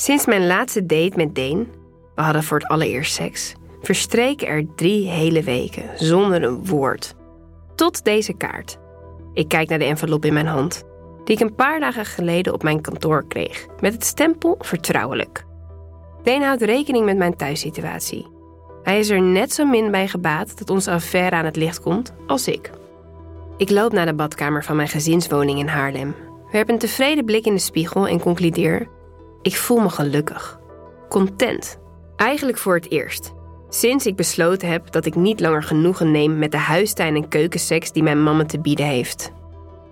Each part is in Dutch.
Sinds mijn laatste date met Deen, we hadden voor het allereerst seks, verstreken er drie hele weken zonder een woord. Tot deze kaart. Ik kijk naar de envelop in mijn hand, die ik een paar dagen geleden op mijn kantoor kreeg, met het stempel vertrouwelijk. Deen houdt rekening met mijn thuissituatie. Hij is er net zo min bij gebaat dat onze affaire aan het licht komt als ik. Ik loop naar de badkamer van mijn gezinswoning in Haarlem, werp een tevreden blik in de spiegel en concludeer: ik voel me gelukkig. Content. Eigenlijk voor het eerst. Sinds ik besloten heb dat ik niet langer genoegen neem met de huistuin- en keukenseks die mijn mama te bieden heeft.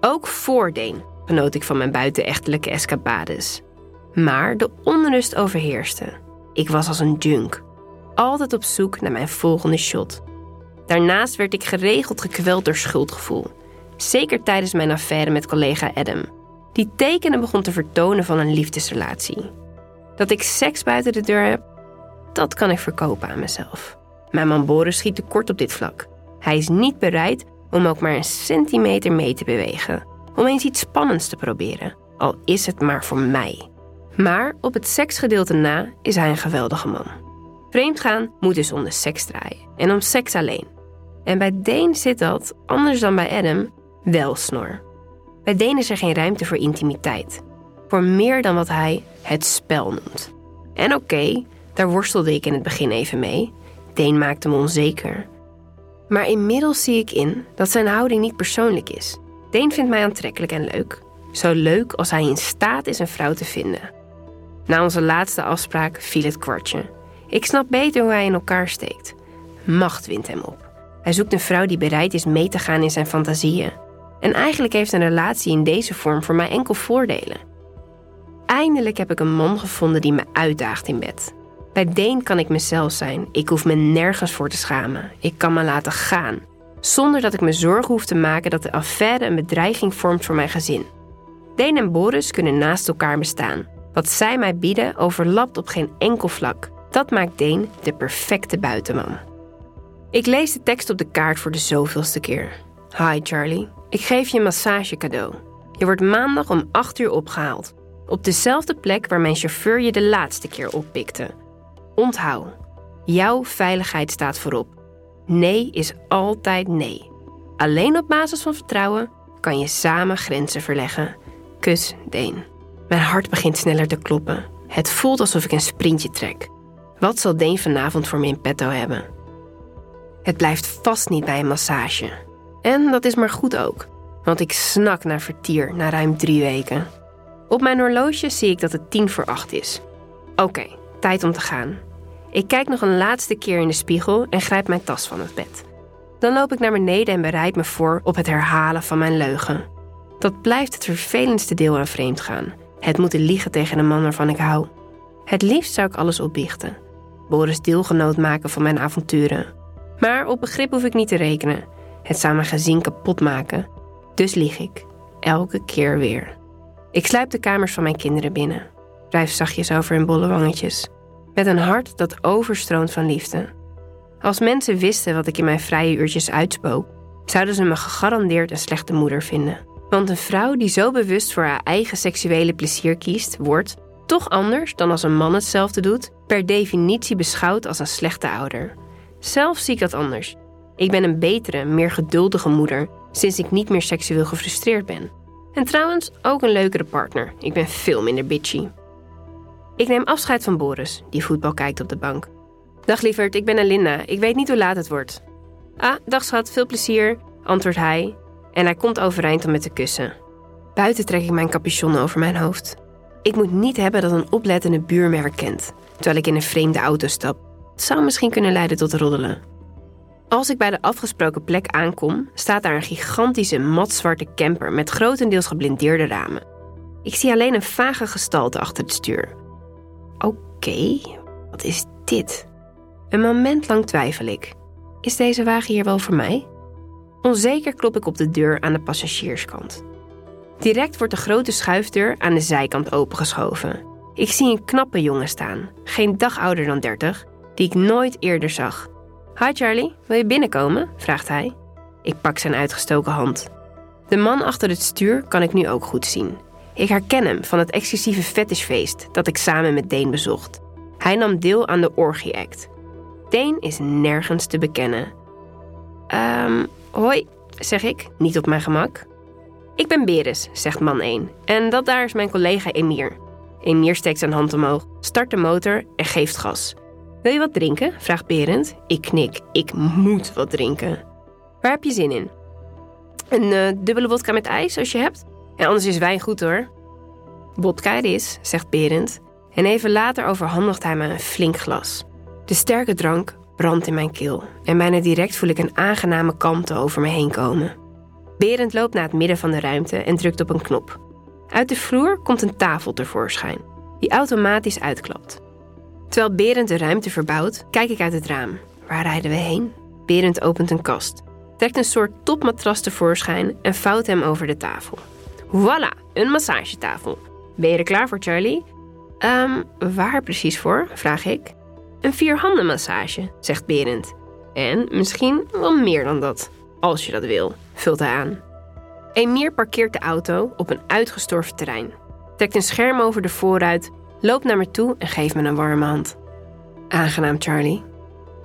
Ook voor Deen genoot ik van mijn buitenechtelijke escapades. Maar de onrust overheerste. Ik was als een junk. Altijd op zoek naar mijn volgende shot. Daarnaast werd ik geregeld gekweld door schuldgevoel. Zeker tijdens mijn affaire met collega Adam. Die tekenen begon te vertonen van een liefdesrelatie. Dat ik seks buiten de deur heb, dat kan ik verkopen aan mezelf. Mijn man Boris schiet tekort op dit vlak. Hij is niet bereid om ook maar een centimeter mee te bewegen. Om eens iets spannends te proberen. Al is het maar voor mij. Maar op het seksgedeelte na is hij een geweldige man. Vreemdgaan moet dus om de seks draaien. En om seks alleen. En bij Deen zit dat, anders dan bij Adam, wel snor. Bij Deen is er geen ruimte voor intimiteit. Voor meer dan wat hij het spel noemt. En oké, daar worstelde ik in het begin even mee. Deen maakte me onzeker. Maar inmiddels zie ik in dat zijn houding niet persoonlijk is. Deen vindt mij aantrekkelijk en leuk. Zo leuk als hij in staat is een vrouw te vinden. Na onze laatste afspraak viel het kwartje. Ik snap beter hoe hij in elkaar steekt. Macht wint hem op. Hij zoekt een vrouw die bereid is mee te gaan in zijn fantasieën. En eigenlijk heeft een relatie in deze vorm voor mij enkel voordelen. Eindelijk heb ik een man gevonden die me uitdaagt in bed. Bij Deen kan ik mezelf zijn. Ik hoef me nergens voor te schamen. Ik kan me laten gaan. Zonder dat ik me zorgen hoef te maken dat de affaire een bedreiging vormt voor mijn gezin. Deen en Boris kunnen naast elkaar bestaan. Wat zij mij bieden overlapt op geen enkel vlak. Dat maakt Deen de perfecte buitenman. Ik lees de tekst op de kaart voor de zoveelste keer. Hi Charlie, ik geef je een massage cadeau. Je wordt maandag om 8 uur opgehaald. Op dezelfde plek waar mijn chauffeur je de laatste keer oppikte. Onthoud, jouw veiligheid staat voorop. Nee is altijd nee. Alleen op basis van vertrouwen kan je samen grenzen verleggen. Kus, Deen. Mijn hart begint sneller te kloppen. Het voelt alsof ik een sprintje trek. Wat zal Deen vanavond voor me in petto hebben? Het blijft vast niet bij een massage. En dat is maar goed ook, want ik snak naar vertier na ruim drie weken. Op mijn horloge zie ik dat het tien voor acht is. Oké, tijd om te gaan. Ik kijk nog een laatste keer in de spiegel en grijp mijn tas van het bed. Dan loop ik naar beneden en bereid me voor op het herhalen van mijn leugen. Dat blijft het vervelendste deel aan vreemd gaan. Het moeten liegen tegen een man waarvan ik hou. Het liefst zou ik alles opbiechten. Boris deelgenoot maken van mijn avonturen. Maar op begrip hoef ik niet te rekenen. Het gezin kapot maken. Dus lieg ik. Elke keer weer. Ik sluip de kamers van mijn kinderen binnen. Wrijf zachtjes over hun bolle wangetjes. Met een hart dat overstroomt van liefde. Als mensen wisten wat ik in mijn vrije uurtjes uitspook, zouden ze me gegarandeerd een slechte moeder vinden. Want een vrouw die zo bewust voor haar eigen seksuele plezier kiest, wordt, toch anders dan als een man hetzelfde doet, per definitie beschouwd als een slechte ouder. Zelf zie ik dat anders. Ik ben een betere, meer geduldige moeder sinds ik niet meer seksueel gefrustreerd ben. En trouwens ook een leukere partner. Ik ben veel minder bitchy. Ik neem afscheid van Boris, die voetbal kijkt op de bank. Dag lieverd, ik ben Alinda. Ik weet niet hoe laat het wordt. Ah, dag schat, veel plezier, antwoordt hij. En hij komt overeind om me te kussen. Buiten trek ik mijn capuchon over mijn hoofd. Ik moet niet hebben dat een oplettende buur me herkent, terwijl ik in een vreemde auto stap. Het zou misschien kunnen leiden tot roddelen. Als ik bij de afgesproken plek aankom, staat daar een gigantische matzwarte camper met grotendeels geblindeerde ramen. Ik zie alleen een vage gestalte achter het stuur. Oké, wat is dit? Een moment lang twijfel ik. Is deze wagen hier wel voor mij? Onzeker klop ik op de deur aan de passagierskant. Direct wordt de grote schuifdeur aan de zijkant opengeschoven. Ik zie een knappe jongen staan, geen dag ouder dan 30, die ik nooit eerder zag. Hi Charlie, wil je binnenkomen? vraagt hij. Ik pak zijn uitgestoken hand. De man achter het stuur kan ik nu ook goed zien. Ik herken hem van het exclusieve fetishfeest dat ik samen met Deen bezocht. Hij nam deel aan de orgie-act. Deen is nergens te bekennen. Ehm, hoi, zeg ik, niet op mijn gemak. Ik ben Beres, zegt man 1. En dat daar is mijn collega Emir. Emir steekt zijn hand omhoog, start de motor en geeft gas. Wil je wat drinken? vraagt Berend. Ik knik. Ik moet wat drinken. Waar heb je zin in? Een uh, dubbele wodka met ijs, als je hebt? En anders is wijn goed hoor. Wodka is, zegt Berend. En even later overhandigt hij me een flink glas. De sterke drank brandt in mijn keel. En bijna direct voel ik een aangename kalmte over me heen komen. Berend loopt naar het midden van de ruimte en drukt op een knop. Uit de vloer komt een tafel tevoorschijn, die automatisch uitklapt. Terwijl Berend de ruimte verbouwt, kijk ik uit het raam. Waar rijden we heen? Berend opent een kast, trekt een soort topmatras tevoorschijn en vouwt hem over de tafel. Voilà, een massagetafel. Ben je er klaar voor, Charlie? Um, waar precies voor? vraag ik. Een vierhandenmassage, zegt Berend. En misschien wel meer dan dat, als je dat wil, vult hij aan. Emir parkeert de auto op een uitgestorven terrein, trekt een scherm over de voorruit, loopt naar me toe en geeft me een warme hand. Aangenaam, Charlie.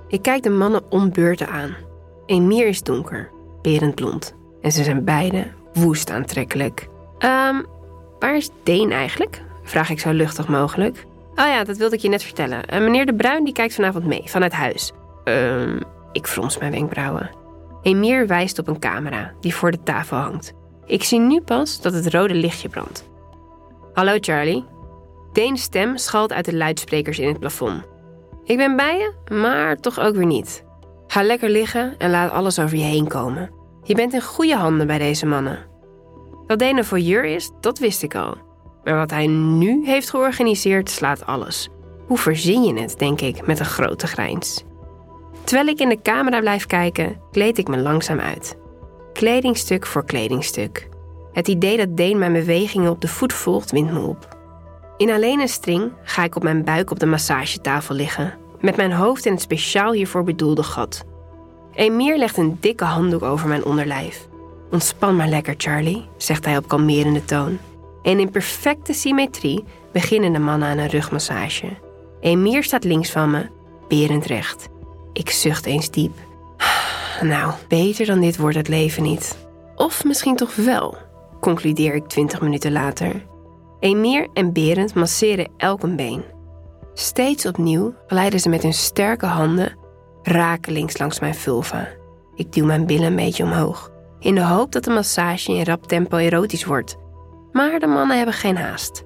Ik kijk de mannen om beurten aan. Emir is donker, Berend blond. En ze zijn beide woest aantrekkelijk. Ehm, waar is Deen eigenlijk? Vraag ik zo luchtig mogelijk. Oh ja, dat wilde ik je net vertellen. Uh, meneer De Bruin die kijkt vanavond mee, vanuit huis. Ehm, ik frons mijn wenkbrauwen. Emir wijst op een camera die voor de tafel hangt. Ik zie nu pas dat het rode lichtje brandt. Hallo Charlie. Deens stem schalt uit de luidsprekers in het plafond. Ik ben bij je, maar toch ook weer niet. Ga lekker liggen en laat alles over je heen komen. Je bent in goede handen bij deze mannen. Dat Dane een voyeur is, dat wist ik al. Maar wat hij nu heeft georganiseerd slaat alles. Hoe verzin je het, denk ik, met een grote grijns. Terwijl ik in de camera blijf kijken, kleed ik me langzaam uit. Kledingstuk voor kledingstuk. Het idee dat Deen mijn bewegingen op de voet volgt, wint me op. In alleen een string ga ik op mijn buik op de massagetafel liggen, met mijn hoofd in het speciaal hiervoor bedoelde gat. Emir legt een dikke handdoek over mijn onderlijf. Ontspan maar lekker, Charlie, zegt hij op kalmerende toon. En in perfecte symmetrie beginnen de mannen aan een rugmassage. Emir staat links van me, berend recht. Ik zucht eens diep. Nou, beter dan dit wordt het leven niet. Of misschien toch wel, concludeer ik twintig minuten later. Emir en Berend masseren elk een been. Steeds opnieuw glijden ze met hun sterke handen rakelings langs mijn vulva. Ik duw mijn billen een beetje omhoog, in de hoop dat de massage in rap tempo erotisch wordt. Maar de mannen hebben geen haast.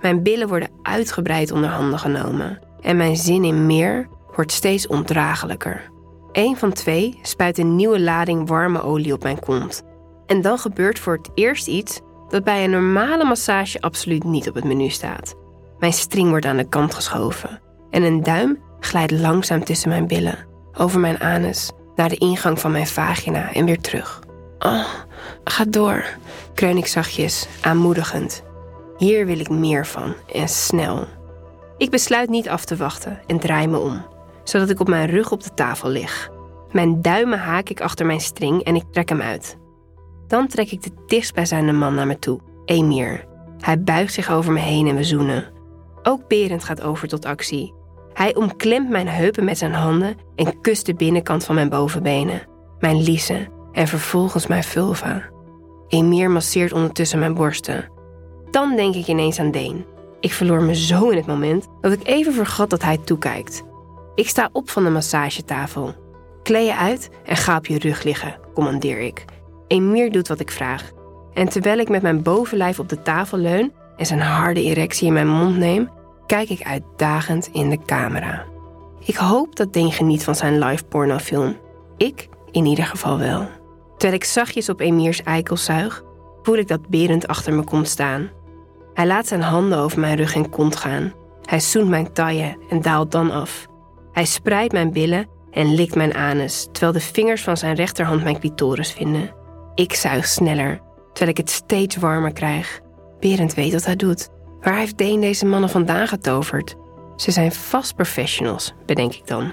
Mijn billen worden uitgebreid onder handen genomen en mijn zin in meer wordt steeds ondraaglijker. Eén van twee spuit een nieuwe lading warme olie op mijn kont. En dan gebeurt voor het eerst iets dat bij een normale massage absoluut niet op het menu staat. Mijn string wordt aan de kant geschoven en een duim glijdt langzaam tussen mijn billen, over mijn anus, naar de ingang van mijn vagina en weer terug. Oh, ga door, kreun ik zachtjes, aanmoedigend. Hier wil ik meer van en snel. Ik besluit niet af te wachten en draai me om zodat ik op mijn rug op de tafel lig. Mijn duimen haak ik achter mijn string en ik trek hem uit. Dan trek ik de dichtstbijzijnde man naar me toe, Emir. Hij buigt zich over me heen en we zoenen. Ook Berend gaat over tot actie. Hij omklemt mijn heupen met zijn handen en kust de binnenkant van mijn bovenbenen, mijn liezen en vervolgens mijn vulva. Emir masseert ondertussen mijn borsten. Dan denk ik ineens aan Deen. Ik verloor me zo in het moment dat ik even vergat dat hij toekijkt. Ik sta op van de massagetafel. Kleed je uit en ga op je rug liggen, commandeer ik. Emir doet wat ik vraag. En terwijl ik met mijn bovenlijf op de tafel leun en zijn harde erectie in mijn mond neem, kijk ik uitdagend in de camera. Ik hoop dat Deen geniet van zijn live pornofilm. Ik in ieder geval wel. Terwijl ik zachtjes op Emirs eikel zuig, voel ik dat Berend achter me komt staan. Hij laat zijn handen over mijn rug en kont gaan. Hij zoent mijn taille en daalt dan af. Hij spreidt mijn billen en likt mijn anus, terwijl de vingers van zijn rechterhand mijn clitoris vinden. Ik zuig sneller, terwijl ik het steeds warmer krijg. Berend weet wat hij doet. Waar heeft Deen deze mannen vandaan getoverd? Ze zijn vast professionals, bedenk ik dan.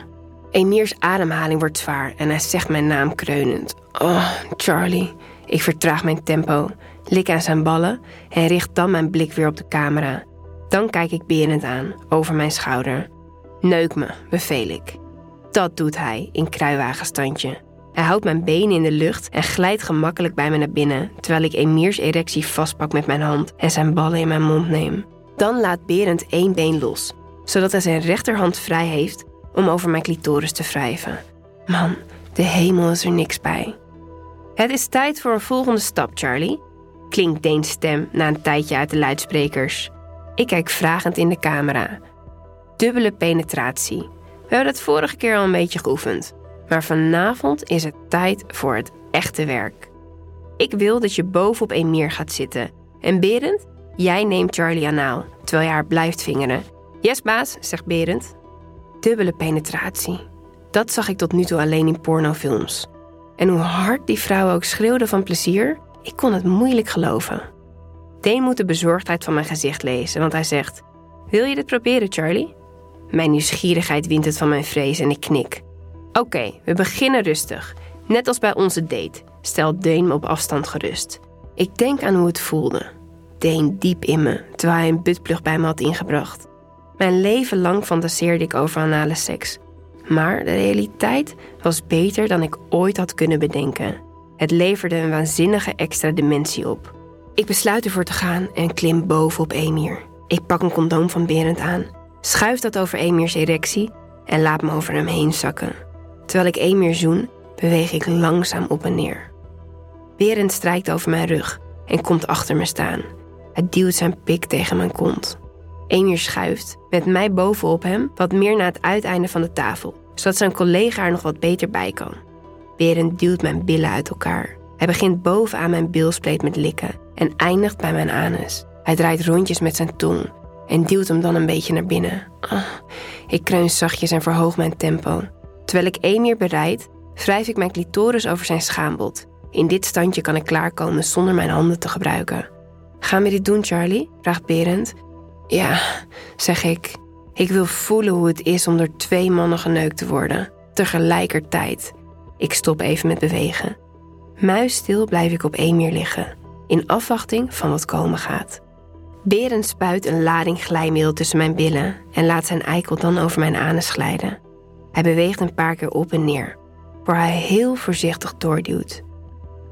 Emirs ademhaling wordt zwaar en hij zegt mijn naam kreunend. Oh, Charlie. Ik vertraag mijn tempo. lik aan zijn ballen en richt dan mijn blik weer op de camera. Dan kijk ik Berend aan, over mijn schouder. Neuk me, beveel ik. Dat doet hij in kruiwagenstandje. Hij houdt mijn benen in de lucht en glijdt gemakkelijk bij me naar binnen, terwijl ik Emirs erectie vastpak met mijn hand en zijn ballen in mijn mond neem. Dan laat Berend één been los, zodat hij zijn rechterhand vrij heeft om over mijn clitoris te wrijven. Man, de hemel is er niks bij. Het is tijd voor een volgende stap, Charlie, klinkt Deens stem na een tijdje uit de luidsprekers. Ik kijk vragend in de camera. Dubbele penetratie. We hebben dat vorige keer al een beetje geoefend. Maar vanavond is het tijd voor het echte werk. Ik wil dat je bovenop Emir gaat zitten. En Berend, jij neemt Charlie anaal, terwijl je haar blijft vingeren. Yes, baas, zegt Berend. Dubbele penetratie. Dat zag ik tot nu toe alleen in pornofilms. En hoe hard die vrouw ook schreeuwde van plezier, ik kon het moeilijk geloven. Deen moet de bezorgdheid van mijn gezicht lezen, want hij zegt: Wil je dit proberen, Charlie? Mijn nieuwsgierigheid wint het van mijn vrees en ik knik. Oké, we beginnen rustig. Net als bij onze date, stelt Deen me op afstand gerust. Ik denk aan hoe het voelde. Deen diep in me, terwijl hij een buttplug bij me had ingebracht. Mijn leven lang fantaseerde ik over anale seks. Maar de realiteit was beter dan ik ooit had kunnen bedenken. Het leverde een waanzinnige extra dimensie op. Ik besluit ervoor te gaan en klim boven op Emir. Ik pak een condoom van Berend aan, schuif dat over Emirs erectie en laat me over hem heen zakken. Terwijl ik Emir zoen, beweeg ik langzaam op en neer. Berend strijkt over mijn rug en komt achter me staan. Hij duwt zijn pik tegen mijn kont. Emir schuift, met mij bovenop hem, wat meer naar het uiteinde van de tafel, zodat zijn collega er nog wat beter bij kan. Berend duwt mijn billen uit elkaar. Hij begint bovenaan mijn bilspleet met likken en eindigt bij mijn anus. Hij draait rondjes met zijn tong en duwt hem dan een beetje naar binnen. Oh, ik kreun zachtjes en verhoog mijn tempo. Terwijl ik Emir bereid, wrijf ik mijn clitoris over zijn schaambod. In dit standje kan ik klaarkomen zonder mijn handen te gebruiken. Gaan we dit doen, Charlie? vraagt Berend. Ja, zeg ik. Ik wil voelen hoe het is om door twee mannen geneukt te worden. Tegelijkertijd. Ik stop even met bewegen. Muisstil blijf ik op Emir liggen, in afwachting van wat komen gaat. Berend spuit een lading glijmiddel tussen mijn billen en laat zijn eikel dan over mijn anus glijden. Hij beweegt een paar keer op en neer, voor hij heel voorzichtig doorduwt.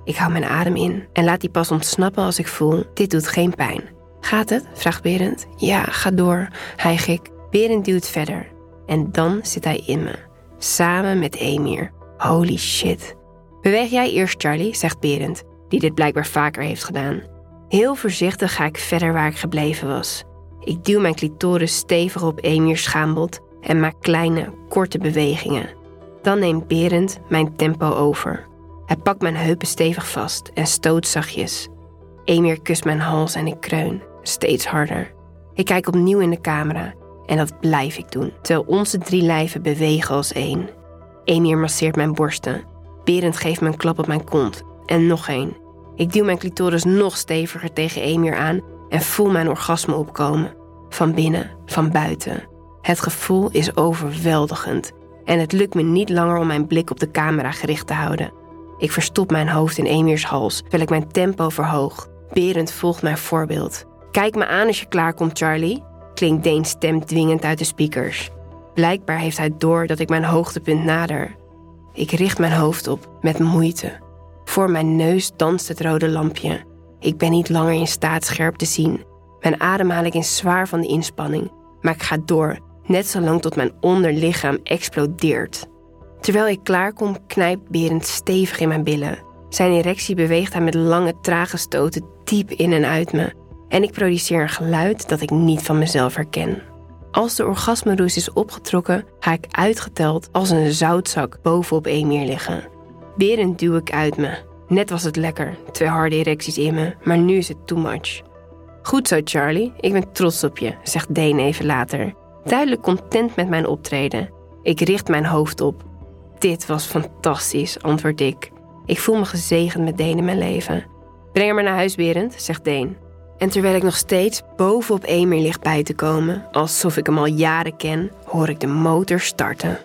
Ik hou mijn adem in en laat die pas ontsnappen als ik voel: dit doet geen pijn. Gaat het? vraagt Berend. Ja, ga door, hijg ik. Berend duwt verder en dan zit hij in me, samen met Emir. Holy shit. Beweeg jij eerst, Charlie, zegt Berend, die dit blijkbaar vaker heeft gedaan. Heel voorzichtig ga ik verder waar ik gebleven was. Ik duw mijn clitoris stevig op Emir's schaambod en maak kleine, korte bewegingen. Dan neemt Berend mijn tempo over. Hij pakt mijn heupen stevig vast en stoot zachtjes. Emir kust mijn hals en ik kreun, steeds harder. Ik kijk opnieuw in de camera en dat blijf ik doen, terwijl onze drie lijven bewegen als één. Emir masseert mijn borsten. Berend geeft me een klap op mijn kont. En nog één. Ik duw mijn clitoris nog steviger tegen Emir aan en voel mijn orgasme opkomen. Van binnen, van buiten. Het gevoel is overweldigend en het lukt me niet langer om mijn blik op de camera gericht te houden. Ik verstop mijn hoofd in Emirs hals, terwijl ik mijn tempo verhoog. Berend volgt mijn voorbeeld. Kijk me aan als je klaarkomt, Charlie, klinkt Deens stem dwingend uit de speakers. Blijkbaar heeft hij door dat ik mijn hoogtepunt nader. Ik richt mijn hoofd op, met moeite. Voor mijn neus danst het rode lampje. Ik ben niet langer in staat scherp te zien. Mijn ademhaling is zwaar van de inspanning, maar ik ga door, net zolang tot mijn onderlichaam explodeert. Terwijl ik klaarkom, knijpt Berend stevig in mijn billen. Zijn erectie beweegt hij met lange, trage stoten diep in en uit me. En ik produceer een geluid dat ik niet van mezelf herken. Als de orgasmeroes is opgetrokken, ga ik uitgeteld als een zoutzak bovenop Emir liggen. Berend duw ik uit me. Net was het lekker, twee harde erecties in me, maar nu is het too much. Goed zo, Charlie, ik ben trots op je, zegt Dane even later. Duidelijk content met mijn optreden. Ik richt mijn hoofd op. Dit was fantastisch, antwoord ik. Ik voel me gezegend met Dane in mijn leven. Breng hem maar naar huis, Berend, zegt Dane. En terwijl ik nog steeds bovenop Emir lig bij te komen, alsof ik hem al jaren ken, hoor ik de motor starten.